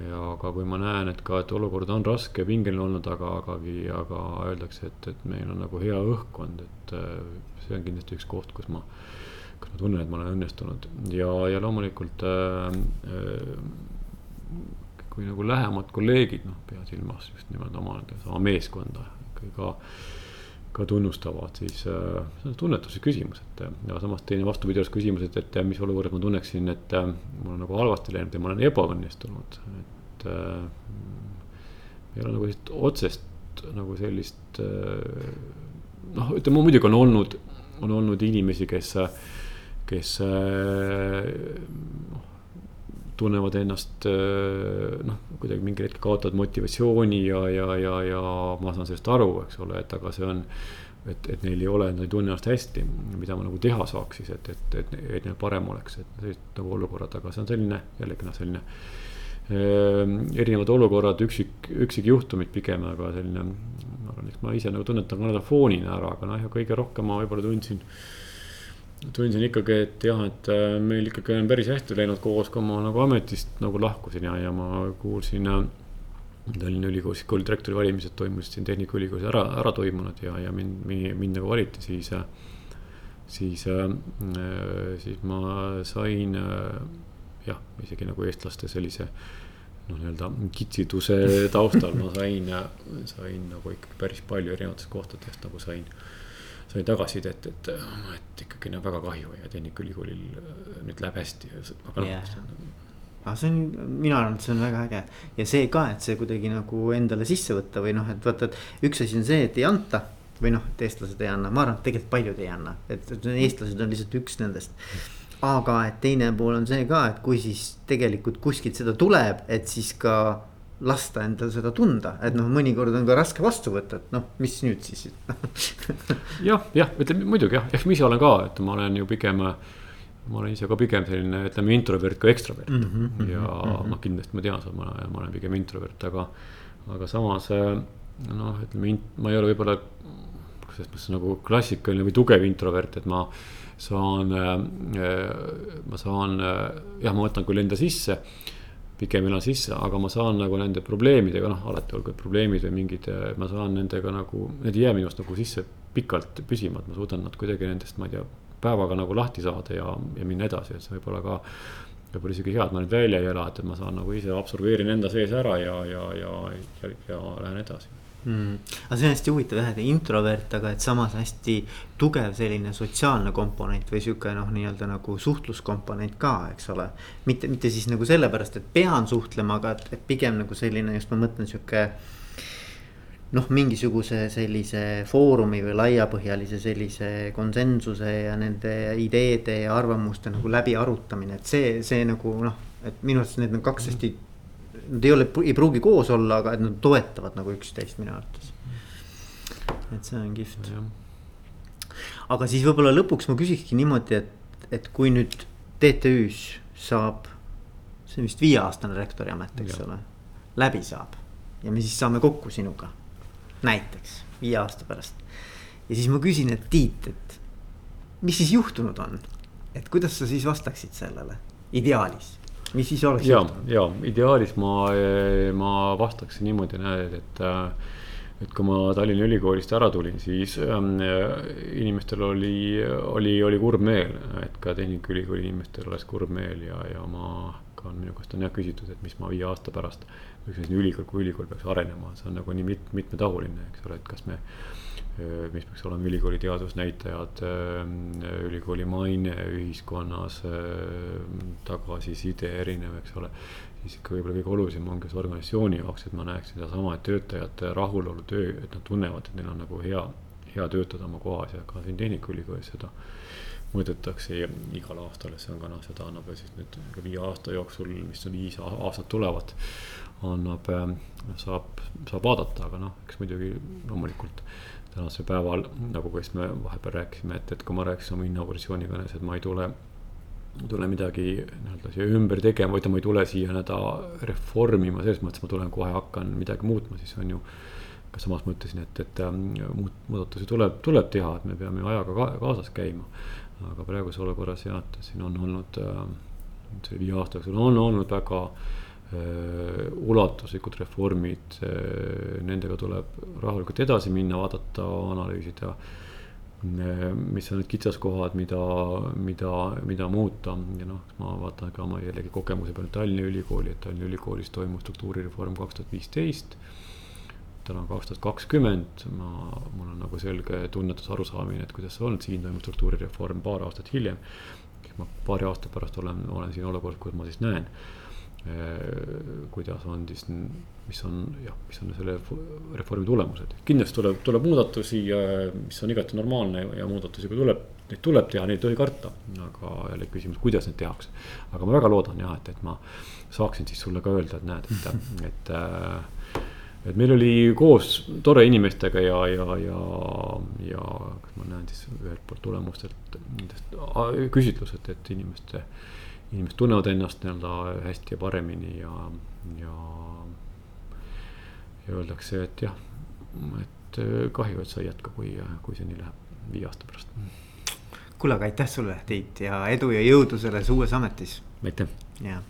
ja aga kui ma näen, et ka, et olukord on raske, pingeline olnud, aga, agagi, aga öeldakse, et, et meil on nagu hea õhkkond, et see on kindlasti üks koht, kus ma kus ma tunnen, et ma olen õnnestunud ja, ja loomulikult äh, äh, kui nagu lähemad kolleegid, noh, pea silmas just nimelt oma, sama meeskonda ikkagi ka, ka tunnustavad, siis äh, see on tunnetuse küsimus, et ja samas teine vastupidavus küsimus, et, et mis olukorras ma tunneksin, et äh, mul on nagu halvasti läinud ja ma olen ebaõnnestunud, et äh,. ei ole nagu sellist otsest nagu sellist äh, noh, ütleme muidugi on olnud, on olnud inimesi, kes, kes äh, noh tunnevad ennast äh, noh, kuidagi mingil hetkel kaotavad motivatsiooni ja, ja, ja, ja ma saan sellest aru, eks ole, et aga see on. et, et neil ei ole, nad ei tunne ennast hästi, mida ma nagu teha saaks siis, et, et, et, et neil parem oleks, et sellised nagu olukorrad, aga see on selline jällegi noh, selline äh,. erinevad olukorrad, üksik, üksikjuhtumid pigem, aga selline, ma arvan, eks ma ise nagu tunnetan ka nii-öelda foonina ära, aga noh, kõige rohkem ma võib-olla tundsin tundsin ikkagi, et jah, et äh, meil ikkagi on päris hästi läinud koos, kui ma nagu ametist nagu lahkusin ja, ja ma kuulsin äh,. Tallinna Ülikoolis kooli direktori valimised toimusid siin Tehnikaülikoolis ära, ära toimunud ja, ja mind, mind, mind nagu valiti, siis äh,. siis äh,, siis ma sain äh, jah, isegi nagu eestlaste sellise noh, nii-öelda kitsiduse taustal ma sain, sain nagu ikkagi päris palju erinevatest kohtadest nagu sain sai tagasisidet, et, et ikkagi on väga kahju ja Tehnikaülikoolil äh, nüüd läheb hästi, aga noh yeah.. aga see on, mina arvan, et see on väga äge ja see ka, et see kuidagi nagu endale sisse võtta või noh, et vaata, et üks asi on see, et ei anta. või noh, et eestlased ei anna, ma arvan, et tegelikult paljud ei anna, et, et eestlased on lihtsalt üks nendest. aga et teine pool on see ka, et kui siis tegelikult kuskilt seda tuleb, et siis ka lasta endal seda tunda, et noh, mõnikord on ka raske vastu võtta, et noh, mis nüüd siis jah, jah, ütleme muidugi jah, eks ma ise olen ka, et ma olen ju pigem. ma olen ise ka pigem selline, ütleme introvert kui ekstravert mm. -hmm, ja mm -hmm. noh, kindlasti ma tean seda, ma, ma olen pigem introvert, aga, aga samas noh, ütleme, ma ei ole võib-olla selles mõttes nagu klassikaline või tugev introvert, et ma saan, ma saan jah, ma võtan küll enda sisse pigem elan sisse, aga ma saan nagu nende probleemidega, noh, alati olgu probleemid või mingid, ma saan nendega nagu, need ei jää minust nagu sisse pikalt püsima, et ma suudan nad kuidagi nendest, ma ei tea, päevaga nagu lahti saada ja, ja minna edasi, et see võib olla ka. võib-olla isegi hea, et ma nüüd välja ei ela, et ma saan nagu ise absorbeerin enda sees ära ja, ja, ja, ja, ja lähen edasi mm.. aga see on hästi huvitav jah, et introvert, aga et samas hästi tugev selline sotsiaalne komponent või sihuke noh, nii-öelda nagu suhtluskomponent ka, eks ole. mitte, mitte siis nagu sellepärast, et pean suhtlema, aga et, et pigem nagu selline just ma mõtlen sihuke noh, mingisuguse sellise foorumi või laiapõhjalise sellise konsensuse ja nende ideede ja arvamuste nagu läbiarutamine, et see, see nagu noh, et minu arust need on kaks hästi nad ei ole, ei pruugi koos olla, aga et nad toetavad nagu üksteist minu arvates. et see on kihvt. aga siis võib-olla lõpuks ma küsikski niimoodi, et, et kui nüüd TTÜ-s saab, see on vist viieaastane rektori amet, eks ole, läbi saab ja me siis saame kokku sinuga, näiteks viie aasta pärast. ja siis ma küsin, et Tiit, et mis siis juhtunud on, et kuidas sa siis vastaksid sellele ideaalis? Mis siis oleks? ja, ja ideaalis ma, ma vastaksin niimoodi, näed, et et kui ma Tallinna Ülikoolist ära tulin, siis ähm, inimestel oli, oli, oli kurb meel, et ka Tehnikaülikooli inimestel oleks kurb meel ja, ja ma ka minu käest on jah küsitud, et mis ma viie aasta pärast. üks selline ülikool, kui ülikool peaks arenema, see on nagu nii mit, mitmetahuline, eks ole, et kas me Äh, mis peaks olema ülikooli teadusnäitajad, ülikooli maine ühiskonnas, tagasiside erinev, eks ole. siis ikka võib-olla kõige olulisem ongi see organisatsiooni jaoks, et ma näeksin sedasama, et töötajate rahulolu töö, et nad tunnevad, et neil on nagu hea, hea töötada oma kohas ja ka siin Tehnikaülikoolis seda mõõdetakse igal aastal, et see on ka noh, seda annab siis nüüd viie aasta jooksul, mis on viis aastat tulevad. annab, saab, saab vaadata, aga noh, eks muidugi loomulikult tänasel päeval, nagu ka siis me vahepeal rääkisime, et, et kui ma rääkisin oma inauguratsioonikõnes, et ma ei tule tule midagi nii-öelda siia ümber tegema, ütleme, ma ei tule siia nii-öelda reformima, selles mõttes ma tulen kohe hakkan midagi muutma, siis on ju. ka samas mõtlesin, et, et ähm, muud muudatusi tuleb, tuleb teha, et me peame ajaga ka, kaasas käima. aga praeguses olukorras jah, et siin on olnud äh,, see viie aasta jooksul on olnud väga Äh, ulatuslikud reformid, äh, nendega tuleb rahulikult edasi minna, vaadata, analüüsida. Äh, mis on need kitsaskohad, mida, mida, mida muuta ja noh, ma vaatan ka oma jällegi kogemuse peale Tallinna Ülikooli, et Tallinna Ülikoolis toimus struktuurireform kaks tuhat viisteist. täna kaks tuhat kakskümmend, ma, mul on nagu selge tunnetus, arusaamine, et kuidas see on, siin toimub struktuurireform paar aastat hiljem. ma paari aasta pärast olen, olen siin olukorras, kus ma siis näen Äh, kuidas on siis, mis on jah, mis on selle reformi tulemused. kindlasti tuleb, tuleb muudatusi, mis on igati normaalne ja muudatusi, kui tuleb, neid tuleb teha, neid ei tohi karta. aga jälle küsimus, kuidas neid tehakse. aga ma väga loodan jah, et, et ma saaksin siis sulle ka öelda, et näed, et, et äh, et meil oli koos tore inimestega ja, ja, ja, ja kas ma näen siis ühelt poolt tulemustelt nendest küsitlused, et inimeste inimesed tunnevad ennast nii-öelda hästi ja paremini ja, ja. ja öeldakse, et jah, et äh, kahju, et sa ei jätka, kui, kui see nii läheb viie aasta pärast. kuule, aga aitäh sulle, Tiit ja edu ja jõudu selles uues ametis. aitäh. jah